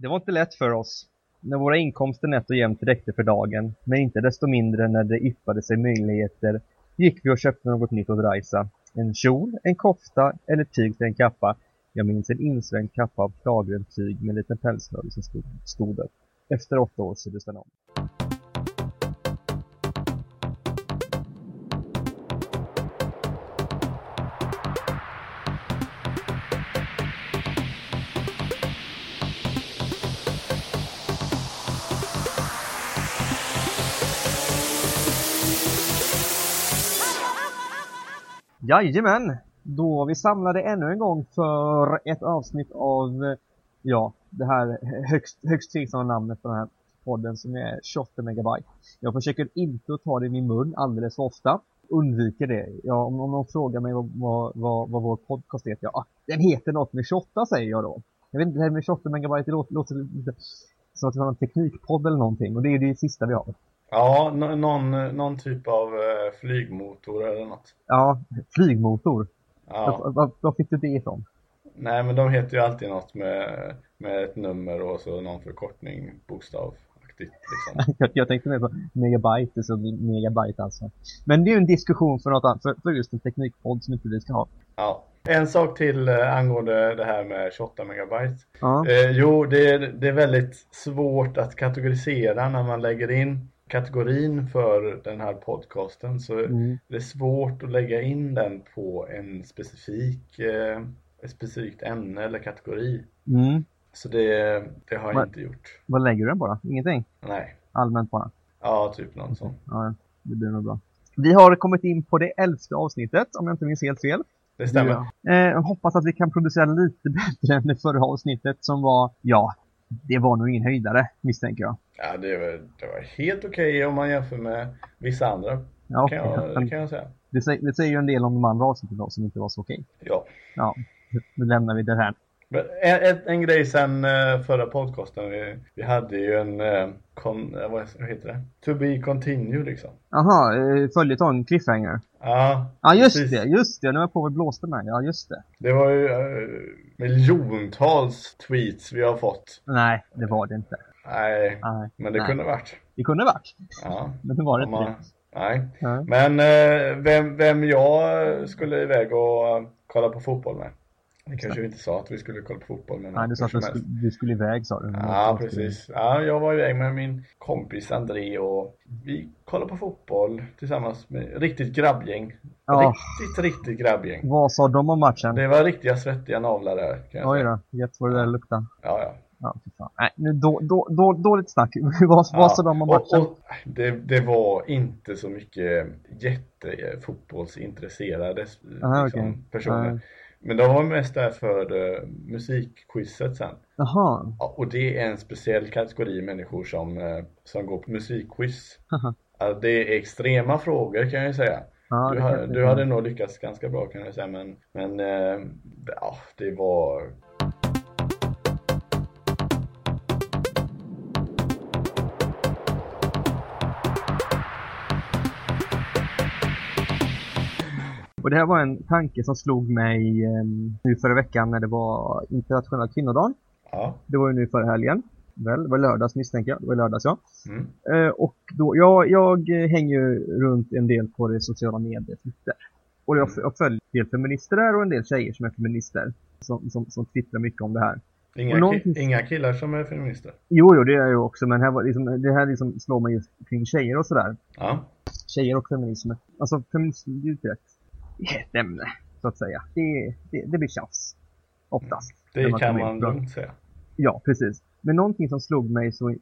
Det var inte lätt för oss. När våra inkomster nätt och jämnt räckte för dagen, men inte desto mindre när det yppade sig möjligheter, gick vi och köpte något nytt åt Raisa. En kjol, en kofta eller tyg till en kappa. Jag minns en insvängd kappa av klargrönt tyg med en liten pälsnödig som stod, stod upp. Efter åtta år syddes den om. Jajamän! Då var vi samlade ännu en gång för ett avsnitt av, ja, det här högst, högst tveksamma namnet på den här podden som är 28 megabyte. Jag försöker inte att ta det i min mun alldeles för ofta. Undviker det. Ja, om, om någon frågar mig vad, vad, vad, vad vår podcast heter, ja, den heter något med 28 säger jag då. Jag vet inte, det här med 28 megabyte det låter, låter lite som att vi har en teknikpodd eller någonting och det är det sista vi har. Ja, någon, någon typ av eh, flygmotor eller något. Ja, flygmotor. Ja. Var, var fick du det ifrån? Nej, men de heter ju alltid något med, med ett nummer och så någon förkortning, bokstavaktigt liksom. jag, jag tänkte mer på megabyte, så megabyte alltså. Men det är ju en diskussion för, något annat, för, för just en teknikpodd som inte vi ska ha. Ja. En sak till eh, angående det här med 28 megabyte. Ja. Eh, jo, det är, det är väldigt svårt att kategorisera när man lägger in kategorin för den här podcasten så Mm. det är svårt att lägga in den på en specifik eh, ett specifikt ämne eller kategori. Mm. Så det, det har jag Vad- inte gjort. Vad lägger du den på då? Ingenting? Nej. Allmänt bara? Ja, typ någon sån. Ja, det blir nog bra. Vi har kommit in på det elfte avsnittet, om jag inte minns helt fel. Det stämmer. Ja. Eh, jag hoppas att vi kan producera lite bättre än det förra avsnittet som var, ja, det var nog ingen höjdare, misstänker jag. Ja, det var, det var helt okej om man jämför med vissa andra Ja, kan jag, men kan jag säga. det, säger, det säger ju en del om de andra avsnitten då, som inte var så okej. Ja. Ja, nu lämnar vi det här. Men en, en, en grej sen eh, förra podcasten, vi, vi hade ju en, eh, kon, eh, vad heter det? To be continue liksom. Jaha, följetong, cliffhanger. Ja, Ja, just precis. det, just det. Nu är jag på och blåste med. Ja, just det. Det var ju eh, miljontals tweets vi har fått. Nej, det var det inte. Nej, Nej, men det nej. kunde varit. Det kunde varit, Ja, men det var det inte. man, nej. Ja. Men eh, vem, vem jag skulle iväg och kolla på fotboll med. Det kanske vi inte sa att vi skulle kolla på fotboll med. Nej, du sa att du skulle, du skulle iväg sa du. Ja, precis. Ja, jag var iväg med min kompis André och vi kollade på fotboll tillsammans med riktigt grabbgäng. Ja. Riktigt, riktigt grabbgäng. Vad sa de om matchen? Det var riktiga svettiga navlar där kan jag Oj då, gett vad det där luktar. Ja, ja. Ja. Nej, nu då, då, då, dåligt snack. vad, vad sa de om matchen? Och, och, det, det var inte så mycket jättefotbollsintresserade Aha, liksom, okej. personer. Nej. Men de var mest där för uh, musikquizet sen. Jaha. Ja, och det är en speciell kategori människor som, eh, som går på musikquiz. Ja, det är extrema frågor kan jag ju säga. Ja, du, ha, du hade nog lyckats ganska bra kan jag säga men, men eh, ja, det var Och det här var en tanke som slog mig eh, nu förra veckan när det var internationella kvinnodagen. ja. Det var ju nu förra helgen. Väl, det var lördags misstänker jag. Det var lördags ja. Mm. Eh, och då, jag, jag hänger ju runt en del på det sociala medier, Twitter. Och jag, jag följer en del feminister där och en del tjejer som är feminister. Som, som, som twittrar mycket om det här. Inga, någonting- ki- inga killar som är feminister. Jo, jo, det är jag ju också, men här var liksom, det här liksom slår mig just kring tjejer och sådär. Ja. Tjejer och feminism. Alltså, feminism är ju inte ett ämne, så att säga. Det, det, det blir tjafs. Oftast. när Det man kan man lugnt säga. Ja, precis. Men någonting som slog mig så,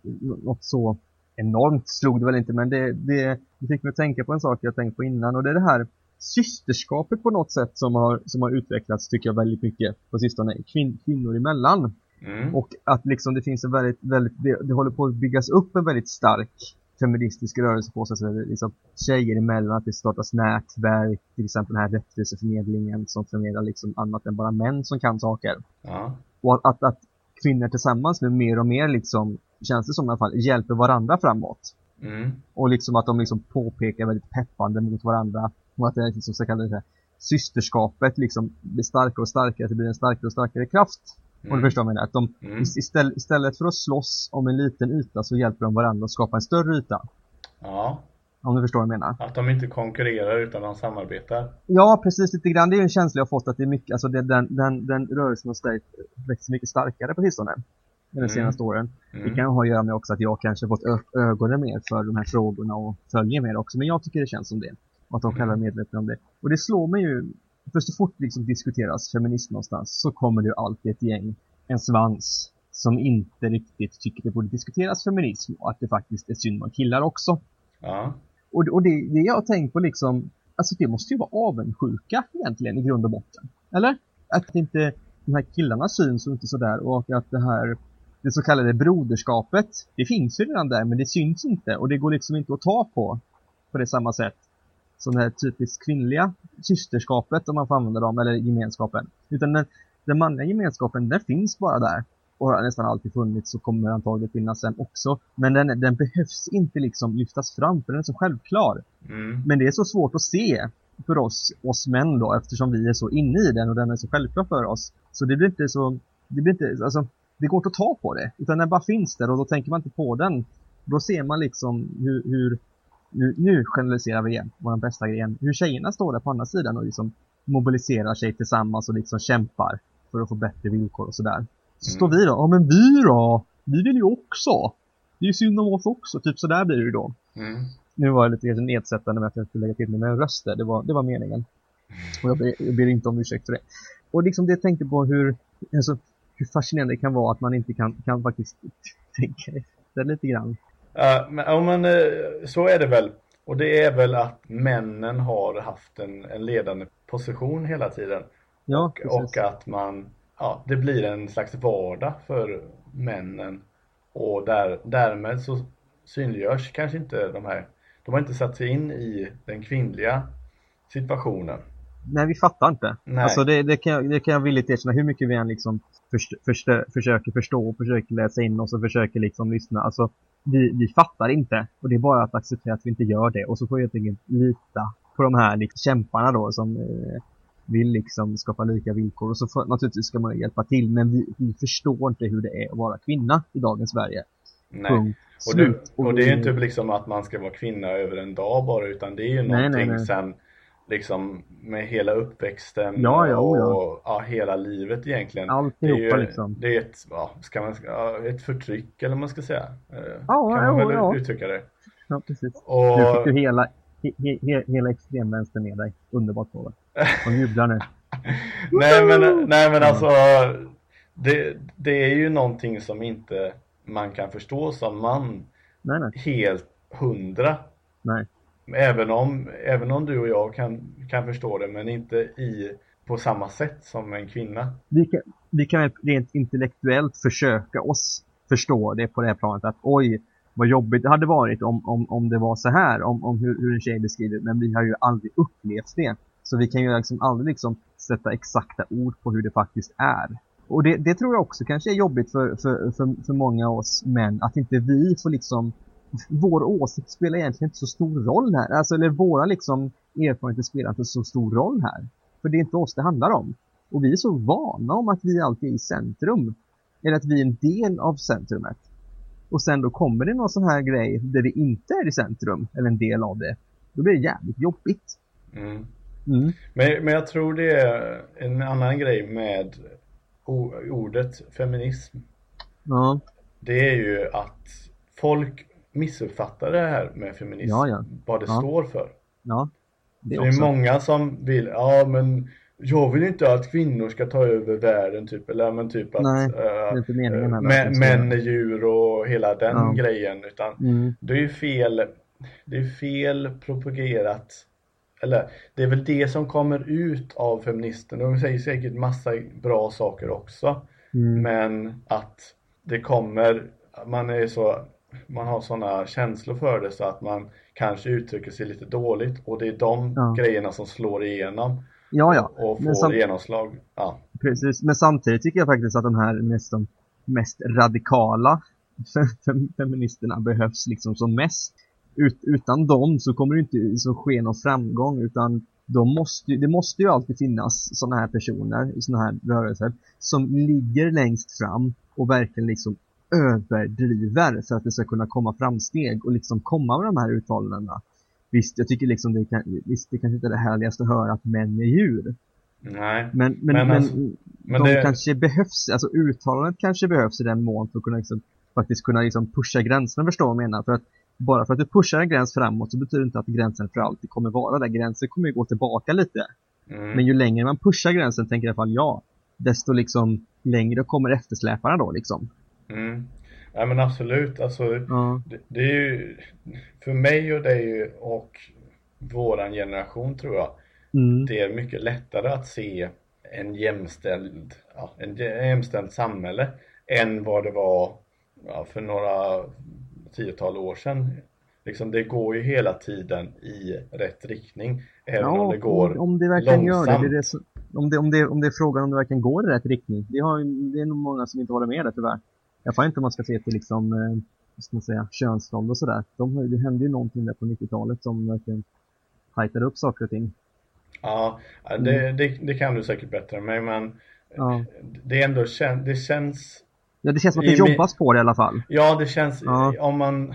något så enormt slog det väl inte, men det, det, det fick mig att tänka på en sak jag tänkt på innan och det är det här systerskapet på något sätt som har, som har utvecklats tycker jag väldigt mycket på sistone, kvin, kvinnor emellan. Mm. Och att liksom det finns en väldigt, väldigt det, det håller på att byggas upp en väldigt stark feministisk rörelse på sig, så det liksom tjejer emellan, att det startas nätverk, till exempel den här rättviseförmedlingen som förmedlar liksom annat än bara män som kan saker. Ja. Och att, att, kvinnor tillsammans nu mer och mer liksom, känns det som i alla fall, hjälper varandra framåt. Mm. Och liksom att de liksom påpekar väldigt peppande mot varandra. Och att det är liksom så kallade systerskapet liksom blir starkare och starkare, att det blir en starkare och starkare kraft. Om du förstår vad jag menar. Att de, Mm. istället, istället för att slåss om en liten yta så hjälper de varandra att skapa en större yta. Ja, Om du förstår vad jag menar. att de inte konkurrerar utan de samarbetar. Ja, precis lite grann. Det är en känsla jag har fått att det är mycket, alltså det, den, den, den rörelsen dig växer mycket starkare på sistone. De Mm. senaste åren. Det Mm. kan ha att göra med också att jag kanske fått ögonen mer för de här frågorna och följer mer också. Men jag tycker det känns som det. Och att de själva är Mm. medvetna om det. Och det slår mig ju, för så fort det liksom diskuteras feminism någonstans så kommer det ju alltid ett gäng, en svans, som inte riktigt tycker det borde diskuteras feminism och att det faktiskt är synd om killar också. Ja. Och, och det, det jag har tänkt på liksom, alltså det måste ju vara avundsjuka egentligen i grund och botten. Eller? Att inte de här killarna syns och inte sådär och att det här, det så kallade broderskapet, det finns ju redan där men det syns inte och det går liksom inte att ta på på det samma sätt som det här typiskt kvinnliga systerskapet om man får använda dem, eller gemenskapen. Utan den, den manliga gemenskapen, den finns bara där och har nästan alltid funnits och kommer antagligen finnas sen också. Men den, den behövs inte liksom lyftas fram för den är så självklar. Mm. Men det är så svårt att se för oss, oss män då eftersom vi är så inne i den och den är så självklar för oss. Så det blir inte så, det blir inte, alltså det går inte att ta på det. Utan den bara finns där och då tänker man inte på den. Då ser man liksom hur, hur nu, nu generaliserar vi igen, vår bästa grejen. Hur tjejerna står där på andra sidan och liksom mobiliserar sig tillsammans och liksom kämpar för att få bättre villkor och sådär. Så Mm. står vi då, ja men vi då? Vi vill ju också. Det är ju synd om oss också, typ sådär blir det ju då. Mm. Nu var jag lite kanske nedsättande med att jag skulle lägga till mig med röster, det var, det var meningen. Och jag ber, jag ber inte om ursäkt för det. Och liksom det jag tänkte på hur, alltså, hur fascinerande det kan vara att man inte kan, kan faktiskt tänka efter lite grann. Ja, men, ja, men eh, så är det väl. Och det är väl att männen har haft en, en ledande position hela tiden. Ja, och, och att man, ja, det blir en slags vardag för männen. Och där, därmed så synliggörs kanske inte de här, de har inte satt sig in i den kvinnliga situationen. Nej, vi fattar inte. Nej. Alltså det, det, kan jag, det kan jag villigt erkänna, hur mycket vi än liksom först, förstö, försöker förstå och försöker läsa in oss och försöker liksom lyssna. Alltså, vi, vi fattar inte. Och det är bara att acceptera att vi inte gör det. Och så får vi helt enkelt lita på de här liksom, kämparna då som eh, vill liksom skapa lika villkor. Och så får, naturligtvis ska man hjälpa till, men vi, vi förstår inte hur det är att vara kvinna i dagens Sverige. Nej. Punkt. Och det, och det är ju inte liksom att man ska vara kvinna över en dag bara utan det är ju Nej, nej, någonting nej. sen liksom med hela uppväxten Ja, ja, och ja. ja, hela livet egentligen. Det är Alltihopa ju liksom. det är ett, ja, ska man, ett förtryck eller vad man ska säga. Eh, Ja, kan man väl uttrycka det. Ja, precis. Och, Nu fick du hela, he, he, he, hela extremvänstern med dig. Underbart på De jublar nu. nej men, nej men alltså det, det är ju någonting som inte man kan förstå som man Nej, nej. helt hundra. Nej. Även om, även om du och jag kan, kan förstå det men inte i på samma sätt som en kvinna. Vi kan, vi kan rent intellektuellt försöka oss förstå det på det här planet att oj, vad jobbigt det hade varit om, om, om det var så här, om, om hur, hur en tjej beskriver men vi har ju aldrig upplevt det. Så vi kan ju liksom aldrig liksom sätta exakta ord på hur det faktiskt är. Och det, det tror jag också kanske är jobbigt för, för, för, för många av oss män, att inte vi får liksom vår åsikt spelar egentligen inte så stor roll här. Alltså, eller våra liksom erfarenheter spelar inte så stor roll här. För det är inte oss det handlar om. Och vi är så vana om att vi alltid är i centrum. Eller att vi är en del av centrumet. Och sen då kommer det någon sån här grej där vi inte är i centrum, eller en del av det. Då blir det jävligt jobbigt. Mm. Mm. Men, men jag tror det är en annan grej med ordet feminism. Ja, Det är ju att folk missuppfattar det här med feminism. Ja, ja. Vad det Ja. står för. ja. Det Det är många som vill, ja men jag vill inte att kvinnor ska ta över världen typ, eller men typ att Nej, eh, det är inte meningen heller. mä- män är djur och hela den grejen utan Mm. det är ju fel, det är fel propagerat eller det är väl det som kommer ut av feministerna, de säger säkert massa bra saker också Mm. men att det kommer, man är så, man har sådana känslor för det så att man kanske uttrycker sig lite dåligt och det är de Ja. grejerna som slår igenom Ja, ja. och får sam- genomslag. Ja. Precis, men samtidigt tycker jag faktiskt att de här nästan mest radikala fe- fem- feministerna behövs liksom som mest. Ut, utan dem så kommer det inte så ske någon framgång utan då måste, det måste ju alltid finnas sådana här personer i sådana här rörelser som ligger längst fram och verkligen liksom överdriver för att det ska kunna komma framsteg och liksom komma med de här uttalandena. Visst, jag tycker liksom det, kan, visst, det kanske inte är det härligaste att höra att män är djur. Nej. Men, men, men, alltså, men de det... kanske behövs, alltså uttalandet kanske behövs i den mån för att kunna liksom, faktiskt kunna liksom pusha gränserna, förstår vad jag menar. För att bara för att du pushar en gräns framåt så betyder det inte att gränsen för alltid kommer vara där. Gränsen kommer ju gå tillbaka lite. Mm. Men ju längre man pushar gränsen, tänker i alla fall jag, desto liksom längre kommer eftersläparna då liksom. Mm. Ja men absolut, alltså ja. det, det, är ju för mig och dig och våran generation tror jag mm. det är mycket lättare att se en jämställd, ja, en jämställd samhälle än vad det var ja, för några tiotal år sedan. Liksom det går ju hela tiden i rätt riktning. Även ja, om det går om det verkligen långsamt. Gör det, det, så, om, det, om, det, om det är frågan om det verkligen går i rätt riktning. Det, har, det är nog många som inte håller med det tyvärr. Jag får inte om man ska se till liksom, eh, ska man säga, könsroll och sådär. De, det hände ju någonting där på 90-talet som verkligen hajtade upp saker och ting. Ja, det, mm. det, det, kan du säkert bättre än men ja. det, ändå, det känns Ja, det känns som att det jobbas på det i alla fall. Ja, det känns, ja. om man,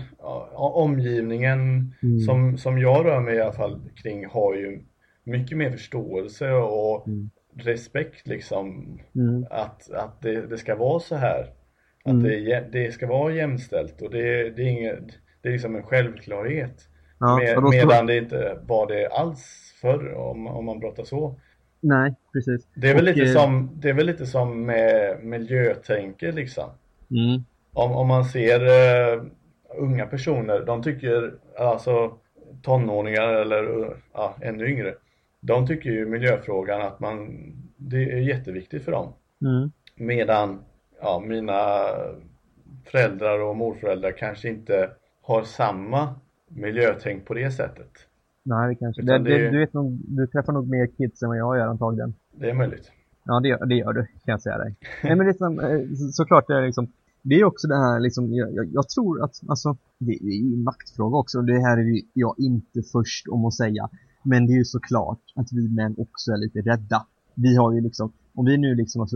omgivningen mm. som, som jag rör mig i alla fall kring har ju mycket mer förståelse och mm. respekt liksom. Mm. Att, att det, det ska vara så här. Att mm. det, det ska vara jämställt och det, det är inget, det är liksom en självklarhet. Ja, Med, medan det inte var det alls förr om, om man pratar så. Nej, precis. Det är väl, och, lite, eh, som, det är väl lite som med miljötänket liksom. Mm. Om, om man ser uh, unga personer, de tycker, alltså tonåringar eller uh, ännu yngre, de tycker ju miljöfrågan att man, det är jätteviktigt för dem. Mm. Medan ja, mina föräldrar och morföräldrar kanske inte har samma miljötänk på det sättet. Nej, det kanske det, det, du, vet nog, du träffar nog mer kids än vad jag gör antagligen. Det är möjligt. Ja, det, det gör du, kan jag säga dig. Nej, men liksom, eh, såklart det är liksom, det är också det här liksom, jag, jag tror att, alltså, det, det är ju en maktfråga också, och det här är jag inte först om att säga. Men det är ju såklart att vi män också är lite rädda. Vi har ju liksom, om vi nu liksom har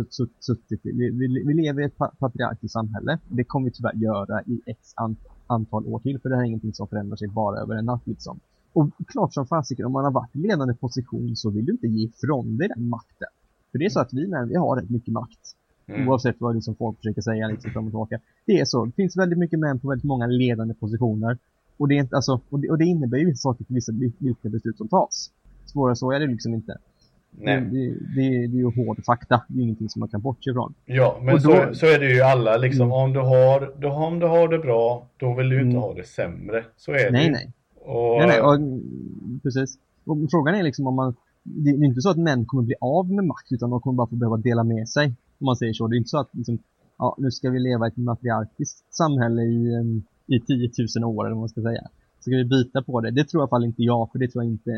suttit, vi, vi, vi lever i ett patriarkiskt samhälle, det kommer vi tyvärr göra i x antal år till, för det här är ingenting som förändrar sig bara över en natt liksom. Och klart som fasiken, om man har varit i ledande position så vill du inte ge ifrån dig den makten. För det är så att vi män, vi har rätt mycket makt. Mm. Oavsett vad liksom folk försöker säga liksom fram och tillbaka. Det är så. Det finns väldigt mycket män på väldigt många ledande positioner. Och det, är inte, alltså, och det, och det innebär ju vissa saker för vissa, vilka beslut som tas. Svårare så är det liksom inte. Nej. Det, det, det, är ju hård fakta. Det är ingenting som man kan bortse ifrån. Ja, men då, så, så är det ju alla liksom. Mm. Om, du har, du, om du har det bra, då vill du inte mm. ha det sämre. Så är det Nej, nej. Och... Nej, nej, och, precis. Och frågan är liksom om man, det är inte så att män kommer bli av med makt utan de kommer bara få behöva dela med sig. Om man säger så. Det är inte så att liksom, ja, nu ska vi leva i ett matriarkiskt samhälle i, i 10 000 år eller vad man ska säga. Ska vi byta på det? Det tror jag i alla fall inte jag, för det tror jag inte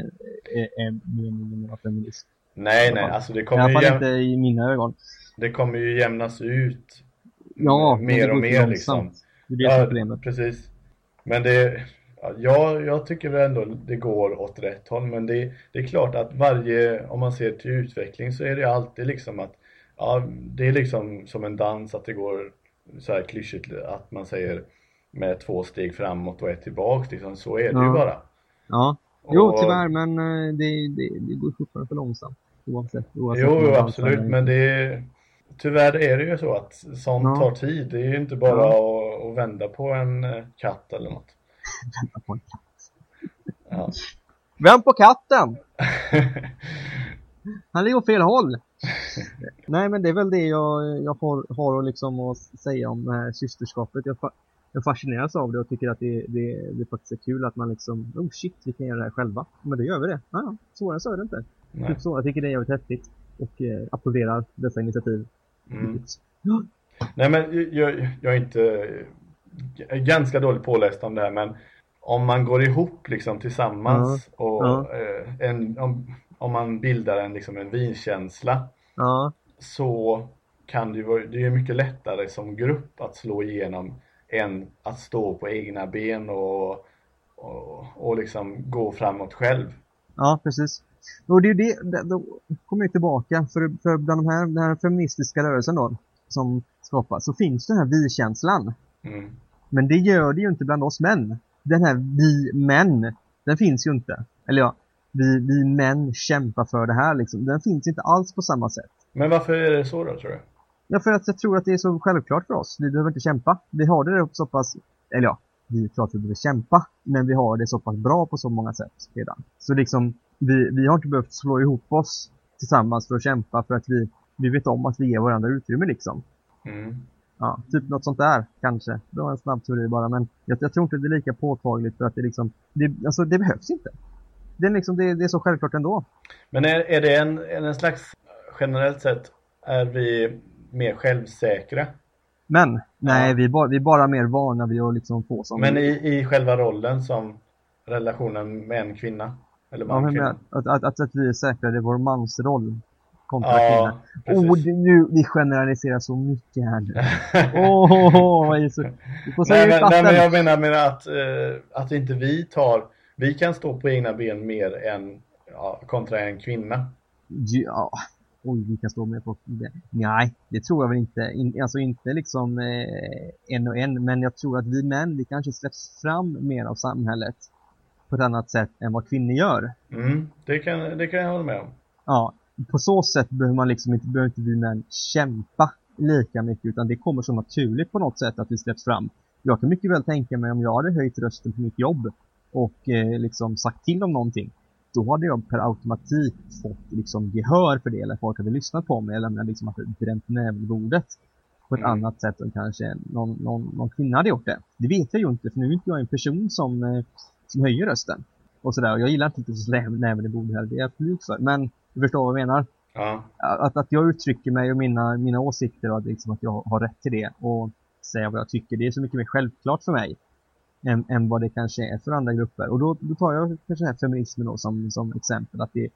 är, är meningen med feminism. Nej, nej, alltså det kommer I alla fall inte i mina ögon. Det kommer ju jämnas ut ja, mer och mer liksom. Det är det ja, problemet. Precis. Men det, Ja, jag tycker ändå det går åt rätt håll men det, det är klart att varje, om man ser till utveckling så är det alltid liksom att ja, det är liksom som en dans att det går så här klyschigt att man säger med två steg framåt och ett tillbaks liksom, så är det ja. ju bara. Ja, jo tyvärr men eh, det, det, det går fortfarande för långsamt oavsett. oavsett jo, jo absolut men det är Tyvärr är det ju så att sånt ja. tar tid. Det är ju inte bara ja. att, att vända på en eh, katt eller något. Vänta på en katt. Ja. Vänd på katten! Han ligger åt fel håll. Nej men det är väl det jag, jag har, har liksom att säga om det här systerskapet. Jag, jag fascineras av det och tycker att det, det, det faktiskt är kul att man liksom, oh shit, vi kan göra det här själva. Men då gör vi det. Ja, svårare så är det inte. Typ så, jag tycker det är jävligt häftigt. Och eh, applåderar dessa initiativ. Mm. Nej men jag, jag är inte ganska dåligt påläst om det här men om man går ihop liksom tillsammans ja. och ja. Eh, en, om, om man bildar en, liksom en vinkänsla så kan det ju vara, det är mycket lättare som grupp att slå igenom än att stå på egna ben och, och, och liksom gå framåt själv. Ja, precis. Och det är det- då kommer jag tillbaka, för, för bland de här, den här feministiska rörelsen då, som skapas, så finns den här vi-känslan. Mm. Men det gör det ju inte bland oss män. Den här vi-män, den finns ju inte. Eller ja, vi, vi män kämpar för det här liksom. Den finns inte alls på samma sätt. Men varför är det så då tror du? Ja, för att jag tror att det är så självklart för oss. Vi behöver inte kämpa. Vi har det så pass, eller ja, vi är klart att vi behöver kämpa, men vi har det så pass bra på så många sätt redan. Så liksom, vi, vi har inte behövt slå ihop oss tillsammans för att kämpa för att vi, vi vet om att vi ger varandra utrymme liksom. Mm. Ja, typ något sånt där kanske. Det var en snabb teori bara, men jag, jag tror inte det är lika påtagligt för att det liksom, det, alltså det behövs inte. Det är liksom, det, det är så självklart ändå. Men är, är det en, en slags, generellt sett, är vi mer självsäkra? Men, nej, Ja. vi, är bara, vi är bara mer vana vid att liksom få som Men i, i själva rollen som relationen med en kvinna? Eller Ja, man men kvinna? att, att, att, att vi är säkrade i vår mansroll kontra Ja, precis. Oh, det, nu, vi generaliserar så mycket här nu. Åh, oh, oh, oh, så, nej, men, nej men vatten. jag menar med att, eh, att inte vi tar, vi kan stå på egna ben mer än ja, kontra en kvinna. Ja, oj, vi kan stå med på det. Nej, det tror jag väl inte. In, alltså inte liksom eh, en och en, men jag tror att vi män, vi kanske släpps fram mer av samhället på ett annat sätt än vad kvinnor gör. Mm, det, kan, det kan jag hålla med om. Ja, på så sätt behöver man liksom inte, behöver inte vi män kämpa lika mycket utan det kommer så naturligt på något sätt att vi släpps fram. Jag kan mycket väl tänka mig om jag hade höjt rösten på mitt jobb och eh, liksom sagt till om någonting. Då hade jag per automatik fått liksom gehör för det eller folk hade lyssnat på mig eller om jag liksom hade bränt näven i bordet på ett Mm. annat sätt än kanske någon, någon, någon kvinna hade gjort det. Det vet jag ju inte för nu är inte jag en person som, eh, som höjer rösten. Och sådär. Och jag gillar inte att slä näven i bordet heller, det är jag absolut för. Men du förstår vad jag menar Ja, att, att jag uttrycker mig och mina, mina åsikter och att, liksom att jag har rätt till det och säga vad jag tycker, det är så mycket mer självklart för mig än, än vad det kanske är för andra grupper. Och då, då tar jag kanske här feminismen då som, som exempel, att det,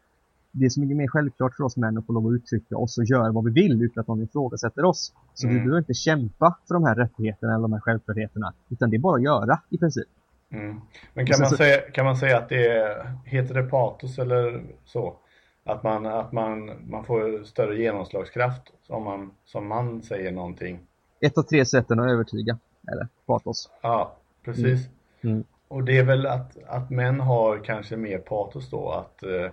det är så mycket mer självklart för oss män att få lov att uttrycka oss och göra vad vi vill utan att någon ifrågasätter oss. Så vi Mm. behöver inte kämpa för de här rättigheterna eller de här självklarheterna, utan det är bara att göra i princip. mm. Men kan man, så- säga, kan man säga att det är, heter det patos eller så? Att man, att man, man får större genomslagskraft om man som man säger någonting. Ett av tre sätten att övertyga, eller patos. Ja, precis. Mm. Och det är väl att, att män har kanske mer patos då, att eh,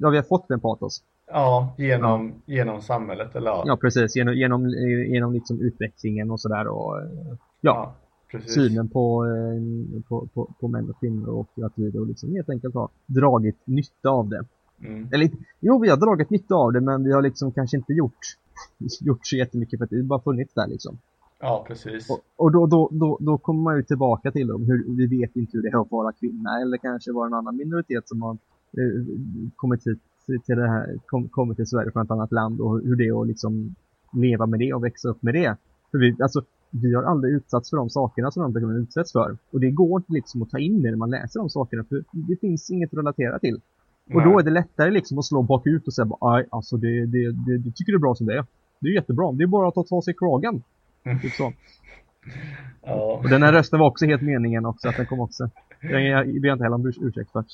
Ja, vi har fått den patos. ja, genom, genom samhället eller ja, Ja, precis. Genom, genom, genom liksom utvecklingen och sådär och eh, ja, precis. synen på, eh, på, på, på män och kvinnor och att vi då liksom helt enkelt har dragit nytta av det. Mm. Eller jo, vi har dragit nytta av det men vi har liksom kanske inte gjort, gjort så jättemycket för att det bara funnits där liksom. Ja, precis. Och, och då, då, då, då kommer man ju tillbaka till dem, hur, vi vet inte hur det är att vara kvinna eller kanske vara en annan minoritet som har eh, kommit hit till det här, kom, kommit till Sverige från ett annat land och hur det är att liksom leva med det och växa upp med det. För vi, alltså, vi har aldrig utsatts för de sakerna som de personerna utsätts för. Och det går inte liksom att ta in det när man läser de sakerna för det finns inget att relatera till. Och Nej. då är det lättare liksom att slå bakut och säga "Aj, alltså det, det, det, du tycker det är bra som det är. Det är jättebra, det är bara att ta, ta sig i kragen. Mm. Typ så. Ja. Och den här rösten var också helt meningen också, att den kom också. Den jag ber inte heller om urs- ursäkt för.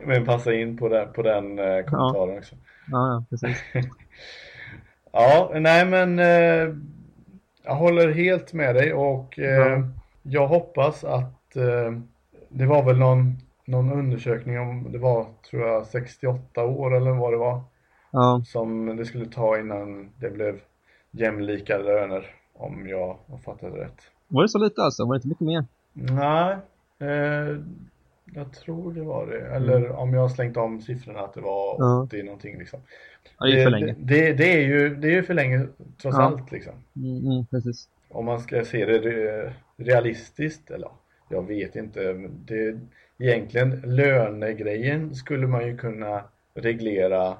Men passa in på den, på den eh, kommentaren också. Ja, ja, precis. Ja, nej men eh, jag håller helt med dig och eh, Ja. jag hoppas att eh, det var väl någon, någon undersökning om det var tror jag 68 år eller vad det var Ja, som det skulle ta innan det blev jämlika löner om jag har fattat rätt. var det så lite alltså? Var det inte mycket mer? Nej, eh, jag tror det var det. Eller om jag har slängt om siffrorna att det var Mm. Ja. 80 någonting liksom. Ja, det är för länge. Det, det, är ju, det är ju för länge trots Ja. allt liksom. Mm, mm, precis. Om man ska se det re- realistiskt, eller jag vet inte. Det, egentligen lönegrejen skulle man ju kunna reglera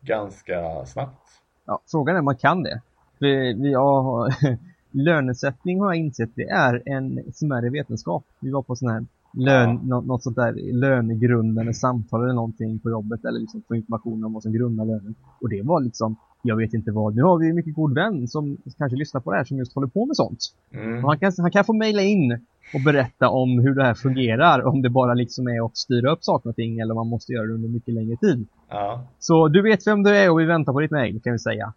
ganska snabbt. Ja, frågan är om man kan det. Vi, vi har, lönesättning har jag insett, det är en smärre vetenskap. Vi var på sån här lön, Ja. nå, något sånt där lönegrundande samtal eller någonting på jobbet eller liksom få information om vad som grundar lönen. Och det var liksom, jag vet inte vad, nu har vi en mycket god vän som kanske lyssnar på det här som just håller på med sånt. Mm. Han kan, han kan få mejla in och berätta om hur det här fungerar. Om det bara liksom är att styra upp saker och ting eller om man måste göra det under mycket längre tid. Ja. Så du vet vem du är och vi väntar på ditt mail kan vi säga.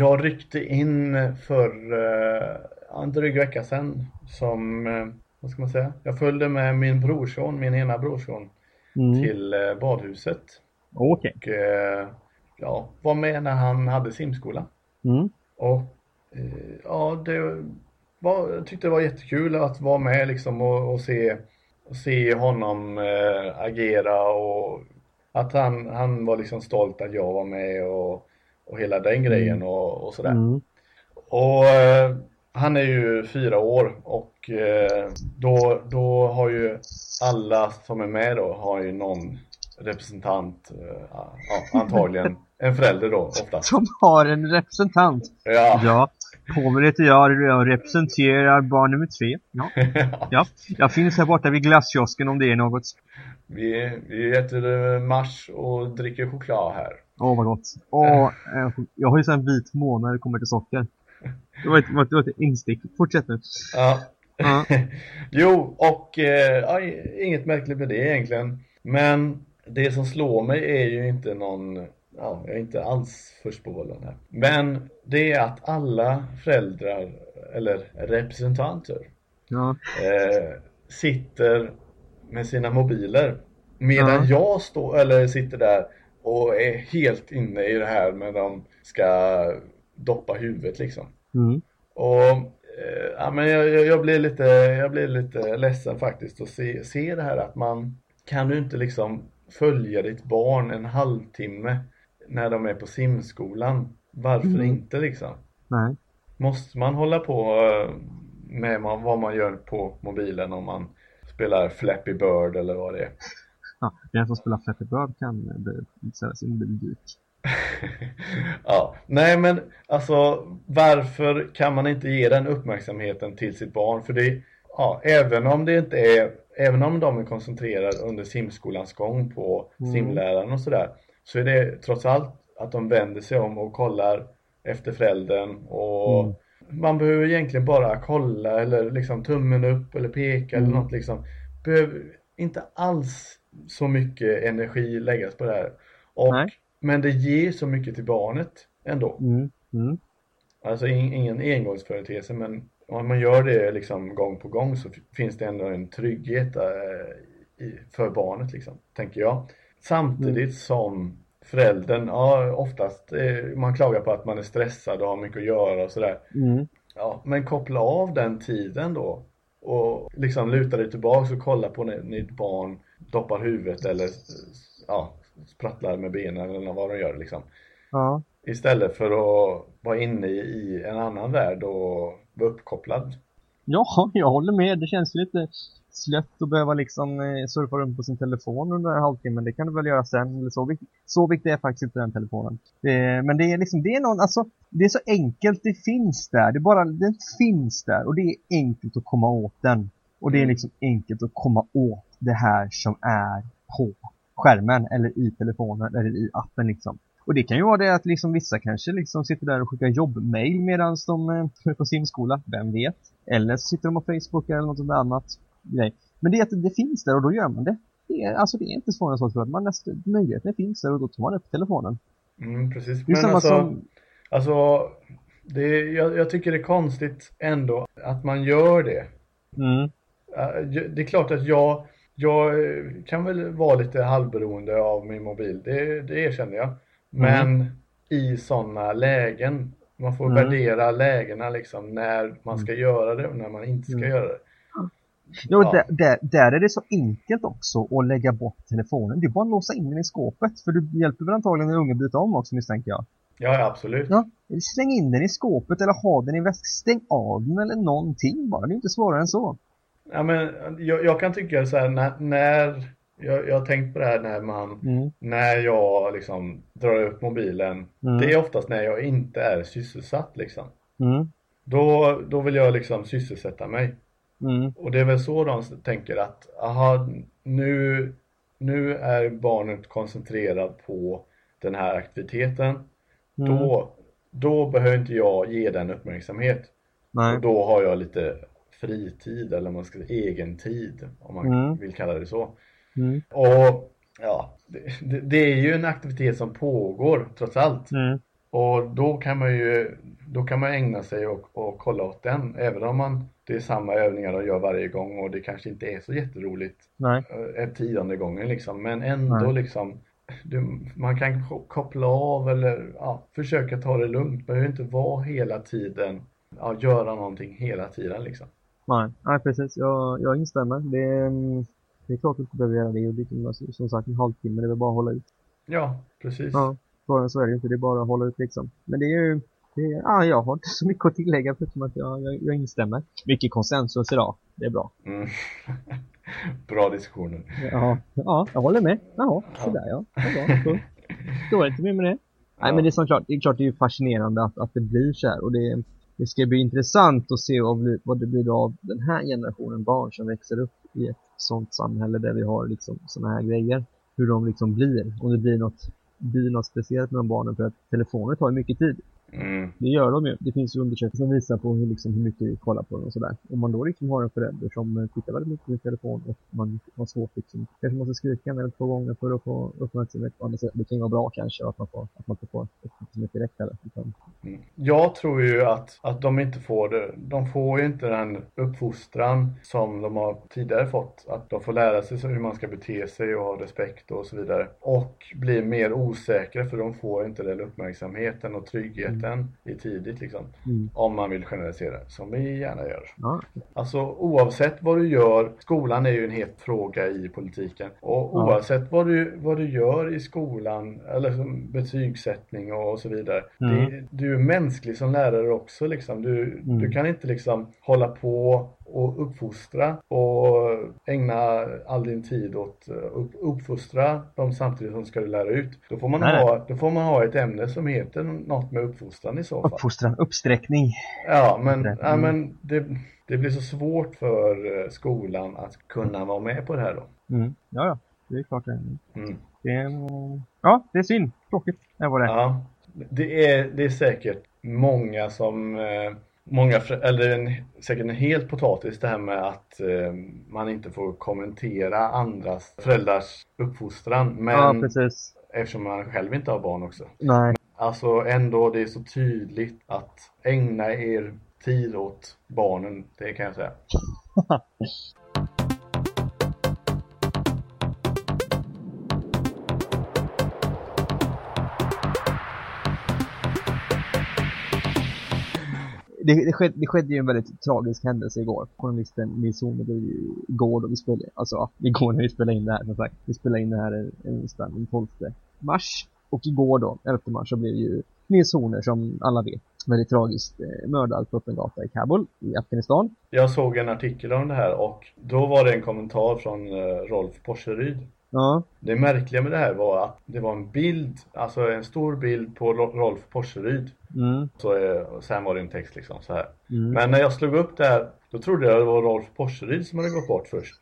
Jag ryckte in för uh, en dryg vecka sedan som, uh, vad ska man säga, jag följde med min brorson, min ena brorson Mm. till uh, badhuset Okej. och uh, ja, var med när han hade simskola. Mm. Och ja, det var, jag tyckte det var jättekul att vara med liksom och, och se, och se honom agera och att han, han var liksom stolt att jag var med och, och hela den grejen och, och sådär. Mm. Och eh, han är ju fyra år och eh, då, då har ju alla som är med då har ju någon representant, eh, ja, antagligen en förälder då oftast. Som har en representant. Ja, Ja, Povel heter jag, jag representerar barn nummer tre. Ja. ja, jag finns här borta vid glasskiosken om det är något. vi, vi äter eh, mars och dricker choklad här. Åh vad gott. Åh, jag har ju sån vit måne när det kommer till socker. Det var ett, det var ett instick. Fortsätt nu. Ja. Ja. jo, och eh, ja, inget märkligt med det egentligen. Men det som slår mig är ju inte någon, ja, jag är inte alls först på bollen här. Men det är att alla föräldrar, eller representanter, Ja. eh, sitter med sina mobiler. Medan jag står, eller sitter där och är helt inne i det här med de ska doppa huvudet liksom. Mm. Och eh, ja, men jag, jag, blir lite, jag blir lite ledsen faktiskt att se, se det här att man kan du inte liksom följa ditt barn en halvtimme när de är på simskolan? Varför Mm. inte liksom? Nej. Måste man hålla på eh, med vad man gör på mobilen om man spelar Flappy Bird eller vad det är? Ja, den som spelar Flappy Bird kan eh, ställa sin mobil dyrt. ja, nej men alltså varför kan man inte ge den uppmärksamheten till sitt barn? För det, ja, även om det inte är, även om de är koncentrerade under simskolans gång på Mm. simläraren och sådär, så är det trots allt att de vänder sig om och kollar efter föräldern och Mm. man behöver egentligen bara kolla eller liksom tummen upp eller peka eller Mm. något liksom. Behöver inte alls så mycket energi läggas på det här. Och, Nej. men det ger så mycket till barnet ändå. Mm. Mm. Alltså in, ingen engångsföreteelse men om man gör det liksom gång på gång så finns det ändå en trygghet eh, i, för barnet liksom, tänker jag. Samtidigt Mm. som föräldern, ja oftast, eh, man klagar på att man är stressad och har mycket att göra och sådär. Mm. Ja, men koppla av den tiden då och liksom luta dig tillbaks och kolla på ditt barn doppar huvudet eller ja, sprattlar med benen eller vad de gör liksom. Ja. Istället för att vara inne i en annan värld och vara uppkopplad. ja, jag håller med. Det känns lite slött att behöva liksom eh, surfa runt på sin telefon under en halvtimme. Det kan du väl göra sen. Eller så, viktigt, så viktigt är faktiskt inte den telefonen. Eh, men det är liksom, det är någon, alltså, det är så enkelt. Det finns där. Det bara, den finns där. Och det är enkelt att komma åt den. Och det är Mm. liksom enkelt att komma åt det här som är på skärmen eller i telefonen eller i appen liksom. Och det kan ju vara det att liksom vissa kanske liksom sitter där och skickar jobbmail medan de eh, är på simskola, vem vet? Eller så sitter de på Facebook eller något annat grej. Men det är att det finns där och då gör man det. det är, alltså det är inte svårare än så tror jag. Man nästa, möjligheten finns där och då tar man upp telefonen. Mm, precis. Är Men alltså, som... alltså det, jag, jag tycker det är konstigt ändå att man gör det. Mm, ju- Det är klart att jag, jag eh, kan väl vara lite halvberoende av min mobil, det, det erkänner jag. Men i sådana lägen, man får Mm. värdera lägena liksom när man ska göra det och när man inte ska Mm. göra det. Ja, Ja. Där, där, där är det så enkelt också att lägga bort telefonen. Det är bara att låsa in den i skåpet. För du hjälper väl antagligen en unge byta om också misstänker jag. Ja, ja, absolut. Ja, släng in den i skåpet eller ha den i väskan. Stäng av den eller någonting bara. Det är inte svårare än så. Ja, men jag, jag kan tycka så här när, när jag, jag har tänkt på det här när man, Mm. när jag liksom drar upp mobilen. Mm. Det är oftast när jag inte är sysselsatt liksom. Mm. Då, då vill jag liksom sysselsätta mig. Mm. Och det är väl så de tänker att, aha, nu nu är barnet koncentrerat på den här aktiviteten. Mm. Då, då behöver inte jag ge den uppmärksamhet. Nej. Och då har jag lite fritid eller man ska säga egen tid om man Mm. vill kalla det så. Mm. Och ja, det, det, är ju en aktivitet som pågår trots allt. Mm. Och då kan man ju då kan man ägna sig och, och kolla åt den även om man det är samma övningar de gör varje gång och det kanske inte är så jätteroligt Nej. eh, tionde gången liksom men ändå Nej. liksom du, man kan ko- koppla av eller ja, försöka ta det lugnt. behöver inte vara hela tiden ja, göra någonting hela tiden liksom. Nej, nej precis. Jag, jag instämmer. Det är, det är klart att du behöver göra det. Och det är som- sagt en halvtimme. Det är väl bara att hålla ut. Ja, precis. Ja, bara så är det inte. Det är bara att hålla ut liksom. Men det är ju... Det är, ja, jag har inte så mycket att tillägga förutom att jag, jag, jag instämmer. Mycket konsensus idag. Det är bra. Mm. Bra diskussioner. Ja, ja jag håller med. Jaha, Ja. sådär ja. Det är bra. Då står inte mer med det. Nej, Ja. men det är, som klart, det är klart det är fascinerande att, att det blir så här. Och det, det ska bli intressant att se vad, det blir av den här generationen barn som växer upp i ett sånt samhälle där vi har liksom såna här grejer. Hur de liksom blir. Om det blir något, blir något speciellt med de barnen för att telefoner tar ju mycket tid. Mm. Det gör de ju. Det finns ju undersökningar som visar på hur, liksom, hur mycket vi kollar på dem och sådär. Om man då liksom har en förälder som eh, tittar väldigt mycket på telefon och man har svårt liksom, kanske måste skrika en eller två gånger för att få uppmärksamhet på andra sätt. Det kan ju vara bra kanske att man får, att man inte får uppmärksamhet direkt. Utan, Mm. Jag tror ju att, att de inte får det. De får ju inte den uppfostran som de har tidigare fått. Att de får lära sig hur man ska bete sig och ha respekt och så vidare. Och blir mer osäkra för de får inte den uppmärksamheten och tryggheten i tidigt liksom. mm. Om man vill generalisera, som vi gärna gör. Ja, Alltså oavsett vad du gör, skolan är ju en het fråga i politiken. Och Ja. oavsett vad du, vad du gör i skolan, eller betygssättning och så vidare. Mm. Det, du är mänsklig som lärare också liksom. Du, Mm. du kan inte liksom hålla på och uppfostra och ägna all din tid åt att upp, uppfostra dem samtidigt som ska du lära ut. Då får, man Nej, nej. ha, då får man ha ett ämne som heter något med uppfostran i så fall. uppfostran, uppsträckning. Ja, men, Rätt. ja, Mm. men det, det blir så svårt för eh, skolan att kunna vara med på det här då. Mm. Ja, ja. Det är klart det. är. Mm. Det är. Ja, det är synd. Tråkigt. Det var det. Ja, det är, det är säkert många som, eh, många, eller en, säkert en helt potatis det här med att eh, man inte får kommentera andras föräldrars uppfostran. Men Ja, precis. eftersom man själv inte har barn också. Nej. Alltså ändå, det är så tydligt att ägna er tid åt barnen, det kan jag säga. det, det, skedde, det skedde ju en väldigt tragisk händelse igår. Journalisten Nils Horne ju igår då vi spelade, alltså igår när vi spelade in det här som sagt. Vi spelade in det här en- onsdag den 12 mars. Och igår då, 11 mars, så blev ju Nils Horner som alla vet väldigt tragiskt eh, mördad på öppen gata i Kabul i Afghanistan. Jag såg en artikel om det här och då var det en kommentar från eh, Rolf Porseryd. Ja, Det märkliga med det här var att det var en bild, alltså en stor bild på Ro- Rolf Porseryd. mm, Så, eh, och sen var det en text liksom så här. mm. Men när jag slog upp det här, då trodde jag det var Rolf Porseryd som hade gått bort först.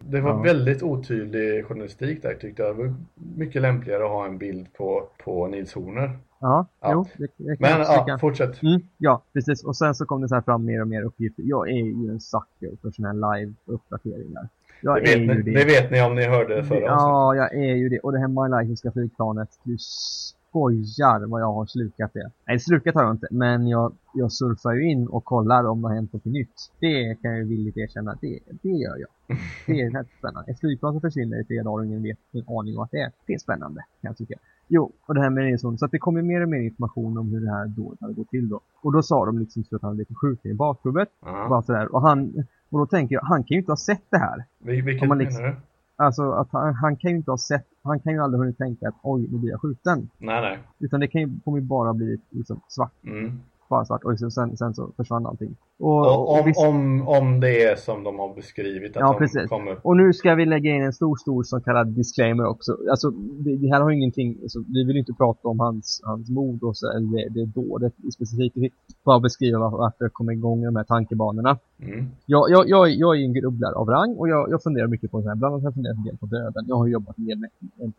Det var Ja. väldigt otydlig journalistik där tyckte jag. Det var mycket lämpligare att ha en bild på, på Nils Horner. ja, Ja. jo, det, det kan Men ja, fortsätt. Mm, ja, precis. Och sen så kom det så här fram mer och mer uppgifter. Jag är ju en sucker för såna här live-uppdateringar. Jag Det är vet, ju ni, det vet ni om ni hörde förra. Ja, jag är ju det. Och det här malaysiska flygplanet, du skojar vad jag har slukat det. Nej, slukat har jag inte, men jag, jag surfar ju in och kollar om det har hänt något nytt. Det kan jag ju villigt erkänna, det, det gör jag. Det är rätt spännande. Ett flygplan som försvinner i tre dagar och ingen vet en aning om att det är. Det är spännande, kan jag tycka. Jo, och det här med Nilsson. Så att det kommer mer och mer information om hur det här dådet hade gått till då. Och då sa de liksom så att han hade lite skjuten i bakhuvudet. Ja. Bara sådär. Och han, och då tänker jag, han kan ju inte ha sett det här. Vil- Vilket man menar liksom- du? Alltså att han, han kan ju inte ha sett, han kan ju aldrig hunnit tänka att oj, nu blir jag skjuten. Nej, nej. Utan det kan ju, kommer ju bara bli liksom svart. Mm. Bara svart och liksom sen, sen så försvann allting. Och, Och om, visst- om, om det är som de har beskrivit att Ja, de precis. kommer Och nu ska vi lägga in en stor, stor så kallad disclaimer också. Alltså, det, det här har ingenting, alltså, vi vill inte prata om hans, hans mod och så, eller det, det dådet specifikt. Vi bara beskriva varför, jag kom igång med de här tankebanorna. mm. Jag, jag, jag, jag är en grubblare av rang och jag, jag funderar mycket på det här. Bland annat har jag funderat en del på döden. Jag har jobbat en del med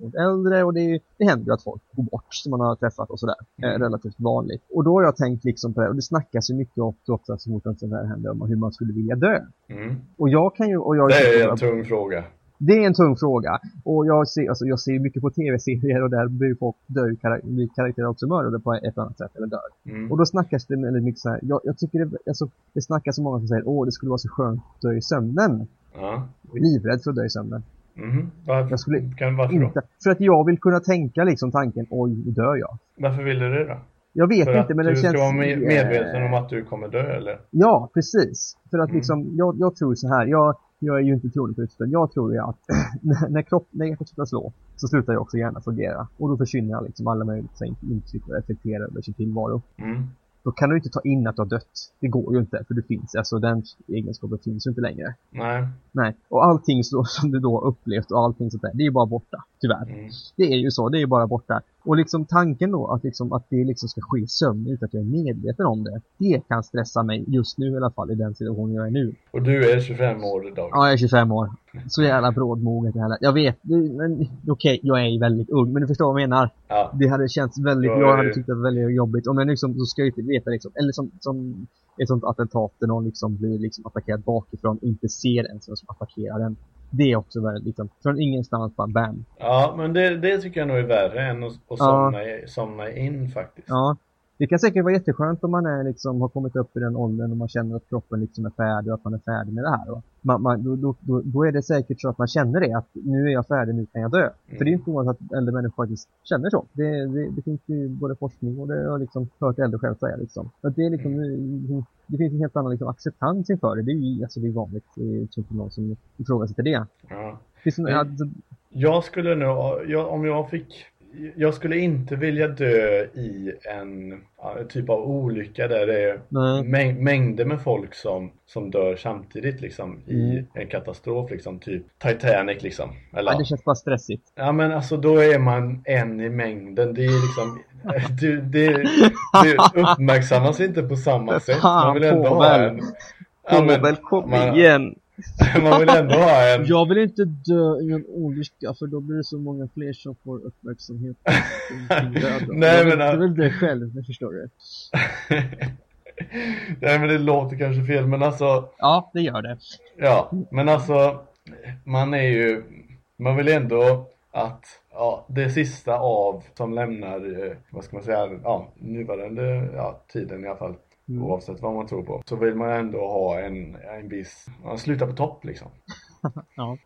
med äldre och det, det händer ju att folk går bort som man har träffat och sådär. Mm. Eh, relativt vanligt. Och då har jag tänkt liksom på det och det snackas ju mycket ofta, ofta så fort något sånt här händer om hur man skulle vilja dö. Mm. Och jag kan ju... Och jag Det är en tung fråga. det är en tung fråga. Och jag ser, alltså, jag ser mycket på tv-serier och där blir folk dö, kar- blir karaktärer också mördade på ett annat sätt eller dör. Mm. Och då snackas det väldigt mycket så här. Jag, jag tycker det, alltså, det snackas så många som säger åh det skulle vara så skönt att dö i sömnen. Ja. Jag är livrädd för att dö i sömnen. Mhm. Varför, Jag skulle kan, varför då? Inte. För att jag vill kunna tänka liksom tanken oj dör jag. Varför vill du det då? Jag vet För inte att men du det ska känns... vara med- medveten om att du kommer dö eller? Ja, precis. För att Mm. liksom, jag, jag tror så här, jag, jag är ju inte troende på utan jag tror ju att när, när, kropp, när hjärtat slutar slå så slutar ju också hjärnan fungera. Och då försvinner liksom alla möjligheter in- intryck och reflektera över sin tillvaro. Mm. Då kan du inte ta in att du har dött. Det går ju inte, för du finns, alltså den egenskapen finns ju inte längre. Nej. Nej, och allting så, som du då upplevt och allting sånt där, det är ju bara borta, tyvärr. Mm. Det är ju så, det är ju bara borta. Och liksom tanken då att, liksom, att det liksom ska ske i sömn utan att jag är medveten om det, det kan stressa mig just nu i alla fall, i den situationen jag är nu. Och du är 25 år idag. Ja, jag är 25 år. Så jävla brådmoget här. Jag vet, men okej, jag är ju väldigt ung, men du förstår vad jag menar. Ja. Det hade känts väldigt, Ja, jag hade tyckt att det var väldigt jobbigt. Om jag liksom, så ska jag inte veta liksom, eller som, som ett sånt attentat där någon liksom blir liksom attackerad bakifrån och inte ser ens vem som attackerar den. Det är också väldigt liksom, från ingenstans bara bam. Ja, men det, det tycker jag nog är värre än att, att somna, somna in faktiskt. Ja. Det kan säkert vara jätteskönt om man är liksom, har kommit upp i den åldern och man känner att kroppen liksom är färdig och att man är färdig med det här. Man, man, då, då, då, är det säkert så att man känner det, att nu är jag färdig, nu kan jag dö. För det är inte ovanligt att äldre människor faktiskt känner så. Det, det, det finns ju både forskning och det har jag liksom hört äldre själv säga. Liksom. Att det, är liksom, det finns en helt annan liksom, acceptans inför det. Det är ju alltså, det är vanligt. Det är inte någon som ifrågasätter det. Ja. Finns det, Men- alltså, Jag skulle nog, jag, om jag fick jag skulle inte vilja dö i en typ av olycka där det är mäng, mängder med folk som, som dör samtidigt liksom i Mm. en katastrof liksom, typ Titanic liksom. Eller, Ja, det känns bara stressigt. Ja men alltså då är man en i mängden. Det är liksom, det, det, det uppmärksammas inte på samma sätt. Man vill ändå ha en... Ja, men Povel, kom man- igen! Man vill ändå ha en... Jag vill inte dö i en olycka för då blir det så många fler som får uppmärksamhet. Nej, men- jag vill dö själv, det förstår du. Nej men det låter kanske fel men alltså Ja, det gör det. Ja, men alltså man är ju man vill ändå att ja, det sista av som lämnar eh, vad ska man säga ja, nuvarande ja, tiden i alla fall Mm. oavsett vad man tror på så vill man ändå ha en, en viss man slutar på topp liksom. Ja.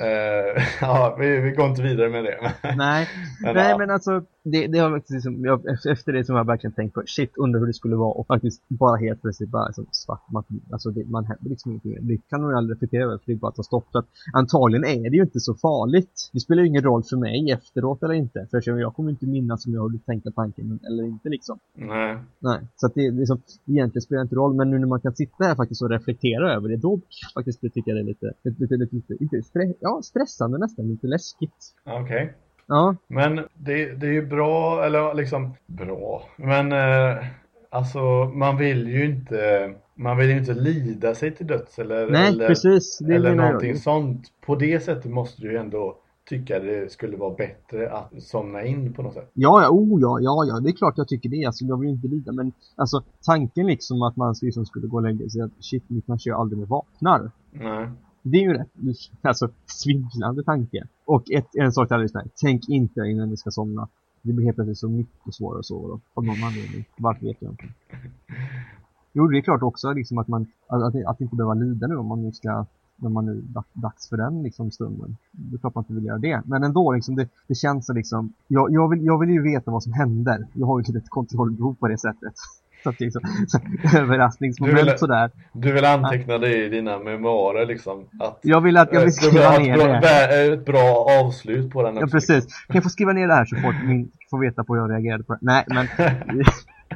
Eh, ja, vi, vi går inte vidare med det. Nej, Men, nej ja. men alltså det, det har faktiskt liksom, jag, efter det som jag verkligen tänkt på, shit undrar hur det skulle vara och faktiskt bara helt plötsligt bara liksom, svart maskin. Alltså det, man händer liksom ingenting. Det kan man ju aldrig reflektera över för det är bara att ta stopp. Så att antagligen är det ju inte så farligt. Det spelar ju ingen roll för mig efteråt eller inte. För jag kommer inte minnas om jag har tänkt tanken eller inte liksom. Nej. Nej, så att det liksom, egentligen spelar inte roll, men nu när man kan sitta här faktiskt och reflektera över det, då faktiskt tycker jag det är lite, lite, lite, lite, lite, lite ja, stressande nästan, lite läskigt. Okej. Ja, Men det, det är ju bra, eller liksom bra, men eh, alltså man vill ju inte, man vill ju inte lida sig till döds eller, nej eller, precis, det eller någonting jag. sånt. På det sättet måste du ju ändå tycka det skulle vara bättre att somna in på något sätt. Ja, ja, oh ja, ja, ja, det är klart jag tycker det, alltså jag vill inte lida, men alltså tanken liksom att man liksom skulle gå och lägga sig att shit, nu kanske jag aldrig mer vaknar. Nej. Det är ju rätt, alltså svindlande tanke. Och ett, en sak till alla, tänk inte innan ni ska somna. Det blir helt plötsligt så mycket svårare att sova då, av någon anledning. Varför vet jag inte. Jo, det är klart också liksom att man, att, att, att inte behöva lida nu om man nu ska, när man nu dags för den liksom stunden. Det är klart man inte vill göra det. Men ändå liksom, det, det känns så liksom, jag, jag, vill, jag vill ju veta vad som händer. Jag har ju ett kontrollbehov på det sättet. Så att liksom, överraskningsmoment Du vill- sådär. Du vill anteckna det i dina memoarer liksom? Att, Jag vill att jag vill eh, skriva ner bra, det. vä- ett bra avslut på den Ja precis. Kan jag få skriva ner det här så folk min- får veta på hur jag reagerade på det? Nej men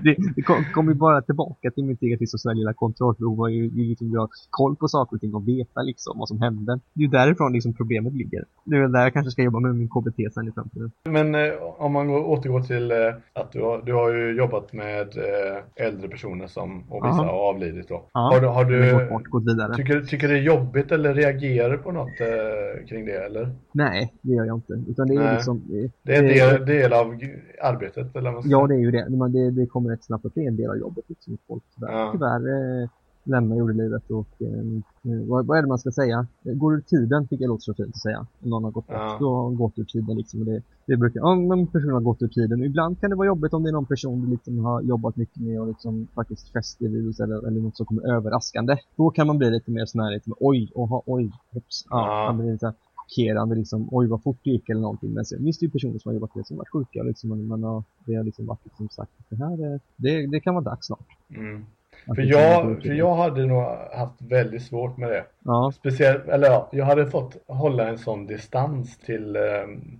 det, det kommer kom bara tillbaka till mitt eget liksom, lilla kontrollbehov och liksom, ha koll på saker och ting och veta liksom vad som händer. Det är ju därifrån liksom problemet ligger. Det är där jag kanske ska jobba med min KBT sen i framtiden. Men eh, om man går, återgår till eh, att du har, du har ju jobbat med eh, äldre personer som och vissa har avlidit då. Ja, har du, har du gått bort, gått vidare. Tycker, tycker det är jobbigt eller reagerar du på något eh, kring det eller? Nej, det gör jag inte. Utan det är Nej. liksom... Det är en del, del av arbetet eller vad Ja, det är ju det. Det, det kommer snabbt att det är en del av jobbet. Liksom. Folk tyvärr, Ja. tyvärr eh, lämnar jordelivet och eh, vad, vad är det man ska säga? Går ur tiden tycker jag låter så fint att säga. Om någon har gått bort, Ja. då har han gått ur tiden liksom. Och det, det brukar, ja men personen har gått ur tiden. Ibland kan det vara jobbigt om det är någon person du liksom har jobbat mycket med och liksom faktiskt fäster vid eller, eller något som kommer överraskande. Då kan man bli lite mer sån här, liksom, oj, oha, oj, hops. Ja, Ja. man blir lite chockerande liksom, oj vad fort det gick eller någonting. Men sen, finns det ju personer som har jobbat med som varit sjuka liksom, men man har, det har liksom varit liksom sagt att det här är, det, det kan vara dags snart. Mm. För jag, för jag hade nog haft väldigt svårt med det. Ja, Speciellt, eller ja, jag hade fått hålla en sån distans till eh,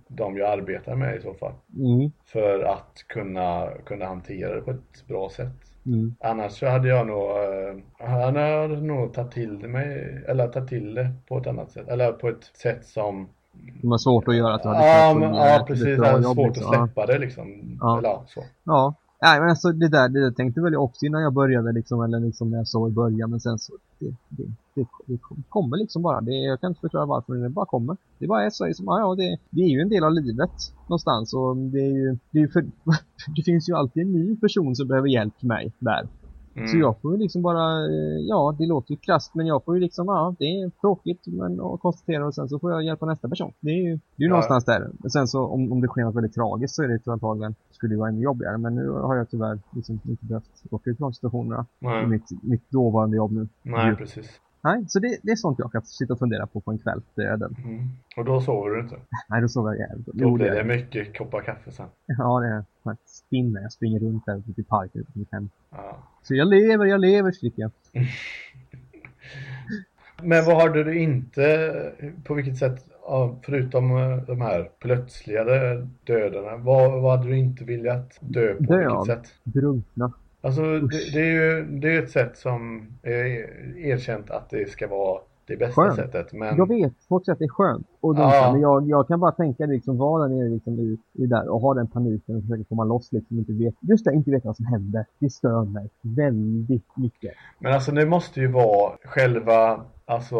de jag arbetar med i så fall. mm, För att kunna, kunna hantera det på ett bra sätt. mm, Annars så hade jag nog, eh, hade nog tagit till mig, eller tagit till det på ett annat sätt. Eller på ett sätt som det var svårt att göra att du hade Ja, men, ja precis, det är jobb, svårt liksom. att släppa det liksom. Ja. Eller ja, så. Ja. Nej men alltså det där, det där tänkte väl jag också innan jag började liksom, eller liksom när jag såg i början, men sen så, det, det, det, det kommer liksom bara. Det, jag kan inte förklara varför, men det bara kommer. Det bara är så, liksom, ja, ja det, det är ju en del av livet någonstans och det är ju, det är för, det finns ju alltid en ny person som behöver hjälp till mig där. Mm. Så jag får ju liksom bara, eh, ja det låter ju krasst men jag får ju liksom, ja det är tråkigt men att konstatera och sen så får jag hjälpa nästa person. Det är ju, det är ju Ja. någonstans där. Men sen så om, om det sker något väldigt tragiskt så är det ju antagligen, skulle det vara ännu jobbigare. Men nu har jag tyvärr liksom inte behövt råka ut de situationerna i mitt, mitt dåvarande jobb nu. nej precis. Nej, så det, det är sånt jag kan sitta och fundera på på en kväll, döden. Mm. Och då sover du inte? Nej, då sover jag jävligt. Då Jo, blir det det är- mycket koppar kaffe sen. Ja, det är spinner. Jag springer runt där ute i parken på mitt hem. Ja. Så jag lever, jag lever, skriker jag. Men vad hade du inte, på vilket sätt, förutom eh, de här plötsliga dödarna, vad, vad hade du inte velat dö på? Dö vilket sätt? Drunkna. Alltså det, det är ju det är ett sätt som är erkänt att det ska vara det bästa Skönt. sättet. Men Jag vet, folk säger att det är skönt. Och drunkna, Ja. men jag, jag kan bara tänka liksom, vara där nere liksom i, i där och ha den paniken och försöka komma loss liksom, inte vet, just det, inte veta vad som händer. Det stör mig väldigt mycket. Men alltså det måste ju vara själva, alltså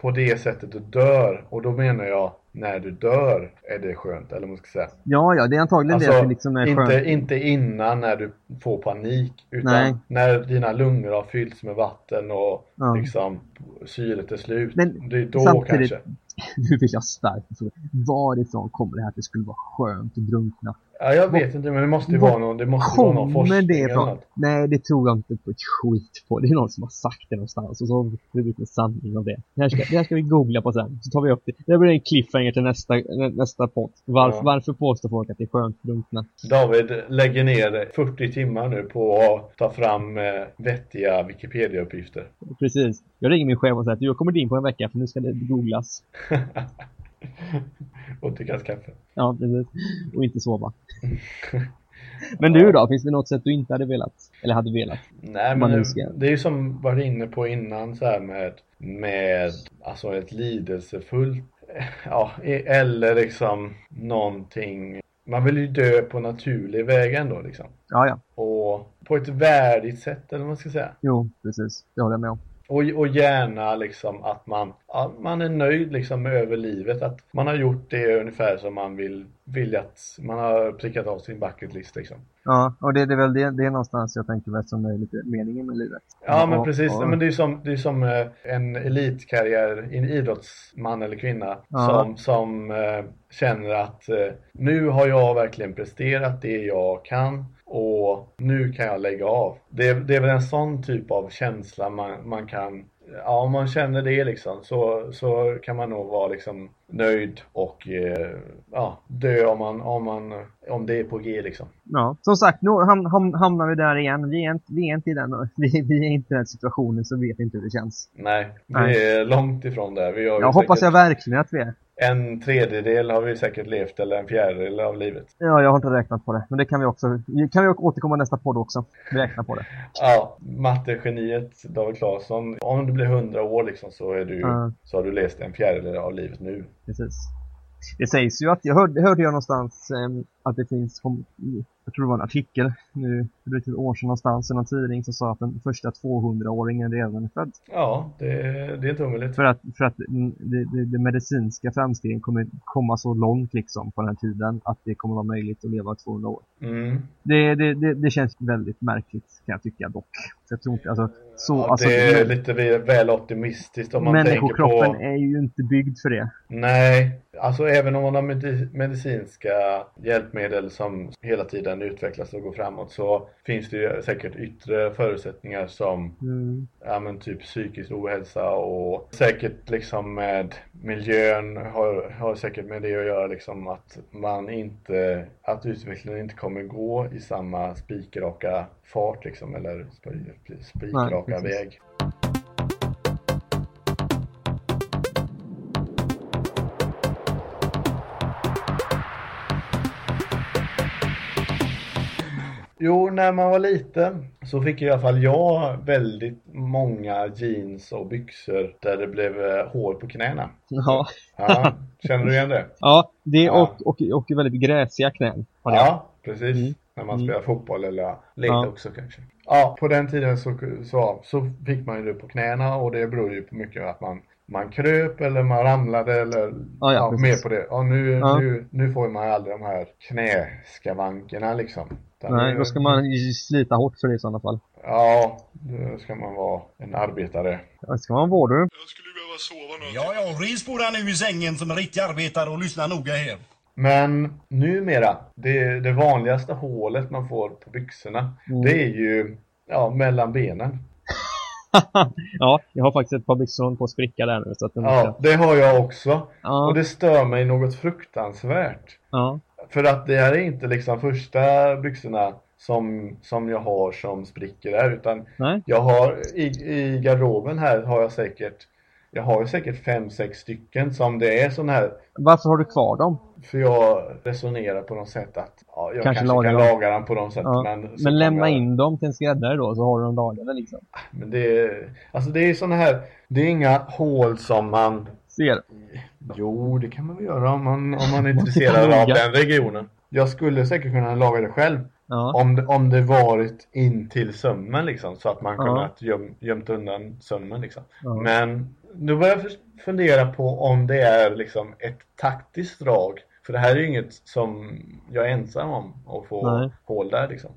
på det sättet du dör. Och då menar jag när du dör är det skönt, eller vad man ska säga. Ja, ja, det är antagligen Alltså det liksom är inte, skönt. inte innan när du får panik utan Nej. när dina lungor har fyllts med vatten och Ja. liksom syret är slut. Men det är då kanske. Nu vill jag starkt fråga, varifrån kommer det här att det skulle vara skönt att drunkna? Ja, jag vet inte men det måste ju Var vara någon, det måste vara någon forskning det eller något. Nej, det tror jag inte på ett skit på. Det är någon som har sagt det någonstans och så har vi blivit en sanning av det. Det här, ska, det här ska vi googla på sen. Så tar vi upp det. Det blir en cliffhanger till nästa, nä- nästa podd. Varför, Ja. varför påstår folk att det är skönt drunkna? David lägger ner 40 timmar nu på att ta fram eh, vettiga Wikipedia-uppgifter. Precis. Jag ringer min chef och säger att jag kommer in på en vecka för nu ska det googlas. och dricka kaffe. Ja, precis. Och inte sova. Men du då? Finns det något sätt du inte hade velat? Eller hade velat? Nej men ska- det är ju som var inne på innan så här med, med alltså ett lidelsefullt, ja, e- eller liksom någonting, man vill ju dö på naturlig väg ändå liksom. Ja, ja. Och på ett värdigt sätt eller vad man ska säga. Jo, precis. Det håller jag med om. Och, och gärna liksom att man, att man är nöjd liksom över livet. Att man har gjort det ungefär som man vill, vill att man har prickat av sin bucket list liksom. Ja, och det, det är väl det, det är någonstans jag tänker väl som är lite meningen med livet. Ja men Och- precis, och- men det är som, det är som eh, en elitkarriär, en idrottsman eller kvinna Ja. som, som eh, känner att eh, nu har jag verkligen presterat det jag kan och nu kan jag lägga av. Det, det är väl en sån typ av känsla man, man kan Ja, om man känner det liksom så, så kan man nog vara liksom nöjd och eh, ja, dö om, man, om, man, om det är på G liksom. Ja, som sagt, nu ham, ham, hamnar vi där igen. Vi är inte, vi är inte i den, vi, vi är inte i den situationen så vet inte hur det känns. Nej, vi Nej. är långt ifrån där. Vi Jag hoppas säkert- jag verkligen att vi är. En tredjedel har vi säkert levt eller en fjärdedel av livet. Ja, jag har inte räknat på det. Men det kan vi också, kan vi återkomma nästa podd också. Räkna på det. Ja, mattegeniet David Claesson. Om du blir 100 år liksom så, är du, Ja. så har du levt en fjärdedel av livet nu. Precis. Det sägs ju att, jag hörde, hörde jag någonstans em, att det finns, jag tror det var en artikel nu, för ett år sedan någonstans, i någon tidning som sa att den första 200-åringen redan är född. Ja, det, det är inte omöjligt. För att, för att det, det, det medicinska framstegen kommer komma så långt liksom på den här tiden att det kommer vara möjligt att leva 200 år. Mm. Det, det, det, känns väldigt märkligt kan jag tycka dock. Så jag tror inte, alltså, så, Ja, alltså, det är lite väl- optimistiskt om man tänker Människokroppen på... är ju inte byggd för det. Nej, alltså även om man har medi- medicinska hjälpmedel som hela tiden utvecklas och går framåt så finns det ju säkert yttre förutsättningar som Mm. ja, men typ psykisk ohälsa och säkert liksom med miljön har, har säkert med det att göra liksom att man inte, att utvecklingen inte kommer gå i samma spikraka fart liksom eller sp- spikraka Nej, väg. Jo, när man var liten så fick i alla fall jag väldigt många jeans och byxor där det blev eh, hål på knäna. Ja, Ja, känner du igen det? ja det Ja. och, och, och väldigt gräsiga knän. Ja, precis. Mm. När man Mm. spelar fotboll eller lite Ja. också kanske. Ja, på den tiden så, så, så fick man ju det på knäna och det beror ju på mycket att man man kröp eller man ramlade eller Ja, ja, mer på det. Ja, nu, Ja. Nu, nu får man ju aldrig de här knäskavankerna liksom. Nej, då ska man ju slita hårt för det i sådana fall. Ja, då ska man vara en arbetare. Det ska man vara du. Jag skulle behöva sova nu. Ja, ja, res på dig nu i sängen som en riktig arbetare och lyssna noga här. Men numera, det, det vanligaste hålet man får på byxorna, Mm. det är ju ja, mellan benen. ja, jag har faktiskt ett par byxor som på att spricka där nu. Så att de Ja, det har jag också. ja, Och det stör mig något fruktansvärt. ja, För att det här är inte liksom första byxorna som, som jag har som spricker där, utan nej, jag har i, i garderoben här har jag säkert jag har ju säkert fem, sex stycken som det är sån här varför har du kvar dem? För jag resonerar på något sätt att ja, jag Kanske kanske, laga kan dem. laga den på något sätt Ja. men, Men lämna jag- in dem till en skräddare då så har du dem lagade liksom. Men det är, alltså det är såna här, det är inga hål som man Ser. Jo, det kan man väl göra om man, om man är intresserad av den regionen. Jag skulle säkert kunna laga det själv Ja, om det, om det varit in till sömmen liksom så att man Ja. kunnat göm, gömt undan sömmen liksom. Ja. Men nu börjar jag fundera på om det är liksom ett taktiskt drag. För det här är ju inget som jag är ensam om att få Nej. hål där liksom.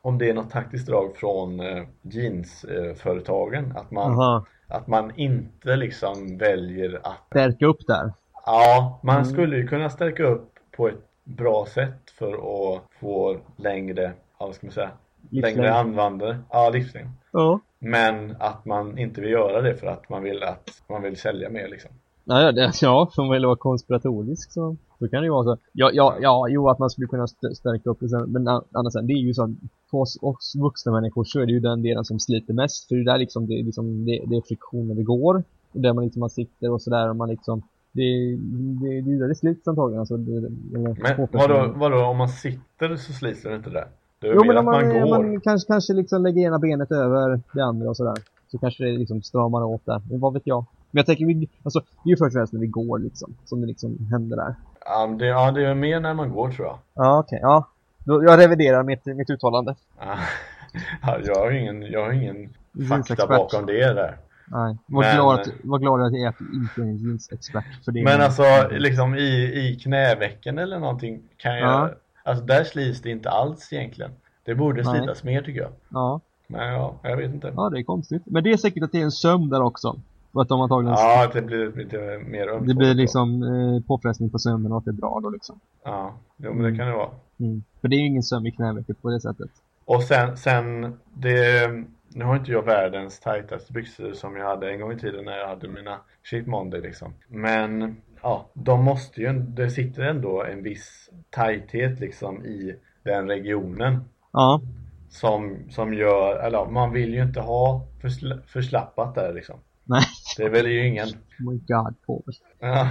Om det är något taktiskt drag från eh, jeansföretagen. Att, man, Aha. Att man inte liksom väljer att Stärka upp där. Ja, man Mm. skulle ju kunna stärka upp på ett bra sätt för att få längre, ja, vad ska man säga, Livslängd. längre användare. Ja, livslängd. Ja. Men att man inte vill göra det för att man vill att man vill sälja mer liksom. Ja, det, ja, för man vill vara konspiratorisk så, så kan det ju vara så. Ja, ja, ja, jo att man skulle kunna st- stärka upp det men annars det är ju så att för oss, oss vuxna människor så är det ju den delen som sliter mest. För det där liksom, det är liksom, det, det är friktion när vi går. Och där man liksom man sitter och sådär och man liksom, det, det, det är där det slits antagligen. Alltså, det, det, Men vadå, vadå, om man sitter så sliter det inte det? Det är Jo men om man, man man kanske, kanske liksom lägger ena benet över det andra och sådär. Så kanske det liksom stramar åt där. Men vad vet jag. Men jag tänker, vi, alltså, det är ju först och främst när vi går liksom. Som det liksom händer där. Ja, men det, ja, det är mer när man går tror jag. Ja, okej. ja. Då, jag reviderar mitt, mitt uttalande. Ja, Ja, jag har ingen, jag har ingen fakta bakom det där. Nej. Var Men- glad, att, var glad att jag inte är en jeansexpert. För det Men alltså liksom i, i knävecken eller någonting kan jag, Ja. alltså där slits det inte alls egentligen. Det borde Nej. slitas mer tycker jag. Ja. Men ja, jag vet inte. ja, det är konstigt. Men det är säkert att det är en sömn där också. Att de antagligen... Ja, att det blir lite mer ömtåligt. det blir liksom eh, påfrestning på sömnen och att det är bra då liksom. Ja, jo, men det kan det vara. Mm. För det är ju ingen sömn i knävecket på det sättet. Och sen, sen det, nu har inte jag världens tajtaste byxor som jag hade en gång i tiden när jag hade mina Cheap Monday liksom. Men ja, de måste ju, det sitter ändå en viss tajthet liksom i den regionen. Ja. som, som gör, eller man vill ju inte ha försla, förslappat där liksom. Nej. Det är väl ju ingen, Oh my god, Paul. ja.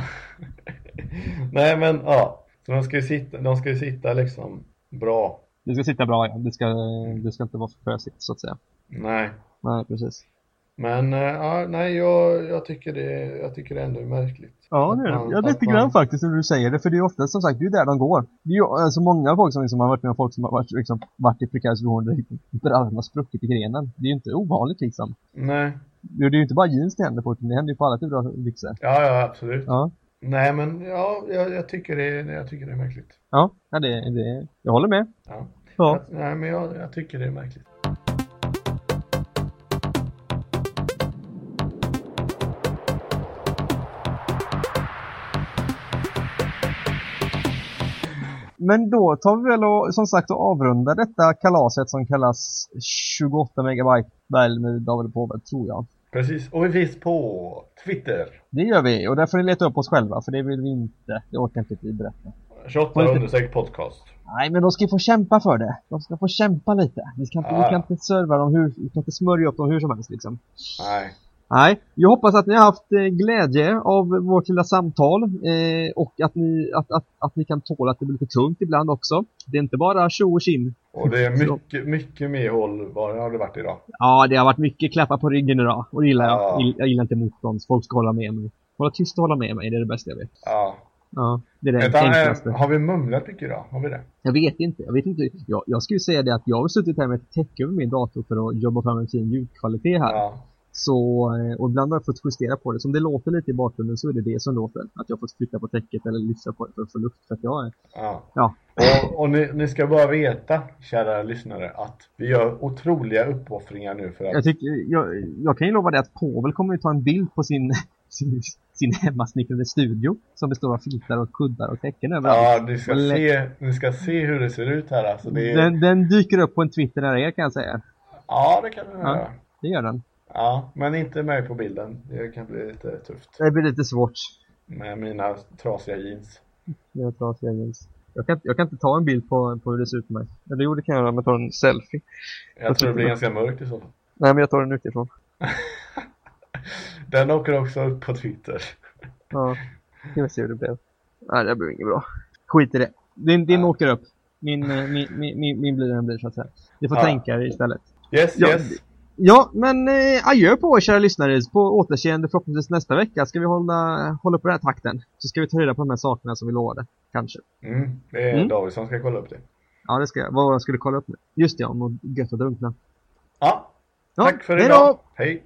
Nej men ja, så de ska ju sitta, de ska ju sitta liksom bra. Det ska sitta bra ja, det ska, det ska inte vara för pösigt så att säga. Nej. Nej, precis. Men eh, ja, nej jag, jag tycker det, jag tycker det ändå är märkligt. Ja, det är det. Ja, lite grann faktiskt när du säger det, för det är ofta som sagt, det är där de går. Det är ju alltså många folk som liksom har varit med folk som har varit, liksom, varit i prekär situation där brallorna har spruckit i grenen. Det är ju inte ovanligt liksom. Nej. Det är ju inte bara jeans det händer på, utan det händer ju på alla typer av byxor. Ja, ja absolut. Ja. Nej men ja, jag, jag, tycker det, jag tycker det är märkligt. Ja, det, det, jag håller med. Ja. Ja. Jag, nej men jag, jag tycker det är märkligt. Men då tar vi väl och som sagt och avrundar detta kalaset som kallas 28 megabyte Berl med David Påve, tror jag. Precis, och vi finns på Twitter. Det gör vi, och där får ni leta upp oss själva, för det vill vi inte. Det orkar inte vi berätta. 28 understreck podcast. Nej, men de ska få kämpa för det. De ska få kämpa lite. Vi, ska inte, Ja, vi kan inte serva dem hur, vi kan inte smörja upp dem hur som helst liksom. Nej. Nej, jag hoppas att ni har haft eh, glädje av vårt lilla samtal eh, och att ni, att, att, att ni kan tåla att det blir lite tungt ibland också. Det är inte bara tjo och tjim. Och det är mycket, mycket medhåll. Vad har det varit idag? Ja, det har varit mycket klappar på ryggen idag och det gillar jag. Ja. Jag, gillar inte motstånd. Folk ska hålla med mig. Hålla tyst och hålla med mig, det är det bästa jag vet. Ja. Ja, det är det Vänta, enklaste. har vi mumlat mycket idag? Har vi det? Jag vet inte, jag vet inte. Jag, jag skulle säga det att jag har suttit här med ett täcke över min dator för att jobba fram en fin ljudkvalitet här. Ja. Så, eh, och ibland har jag fått justera på det. Så om det låter lite i bakgrunden så är det det som låter. Att jag har fått flytta på täcket eller lyfta på det för att få luft. För att jag är... ja. Ja. Och, och ni, ni ska bara veta, kära lyssnare, att vi gör otroliga uppoffringar nu för att... Jag, tycker, jag, jag kan ju lova det att Povel kommer ju ta en bild på sin, sin, sin hemmasnickrade studio. Som består av filtar och kuddar och täcken överallt. Ja, ni ska, se, ni ska se hur det ser ut här alltså. Det är... Den, den dyker upp på en Twitter nära er kan jag säga. Ja, det kan vi Ja. göra. Det gör den. Ja, men inte mig på bilden. Det kan bli lite tufft. Det blir lite svårt. Med mina trasiga jeans. Jag, tar jeans. jag, kan, jag kan inte ta en bild på, på hur det ser ut på mig. Eller jo, det kan jag göra, men jag tar en selfie. Jag tror det blir ganska mörkt i så fall. Nej, men jag tar den utifrån. Den åker också upp på Twitter. Ja, vi se hur det blev. Nej, det blir inget bra. Skit i det. Din, din Ja. åker upp. Min, eh, min, min, min, min blir den blir så att säga. Ni får Ja. tänka istället. Yes, Ja, yes. Ja, men eh, adjö på er kära lyssnare. På återseende förhoppningsvis nästa vecka ska vi hålla, hålla på den här takten. Så ska vi ta reda på de här sakerna som vi lovade. Kanske. Mm, det är Mm. David som ska kolla upp det. Ja, det ska jag. Vad jag skulle kolla upp nu. Just det, om något gött att drunkna. Ja, Ja, tack för hej idag. då! Hej!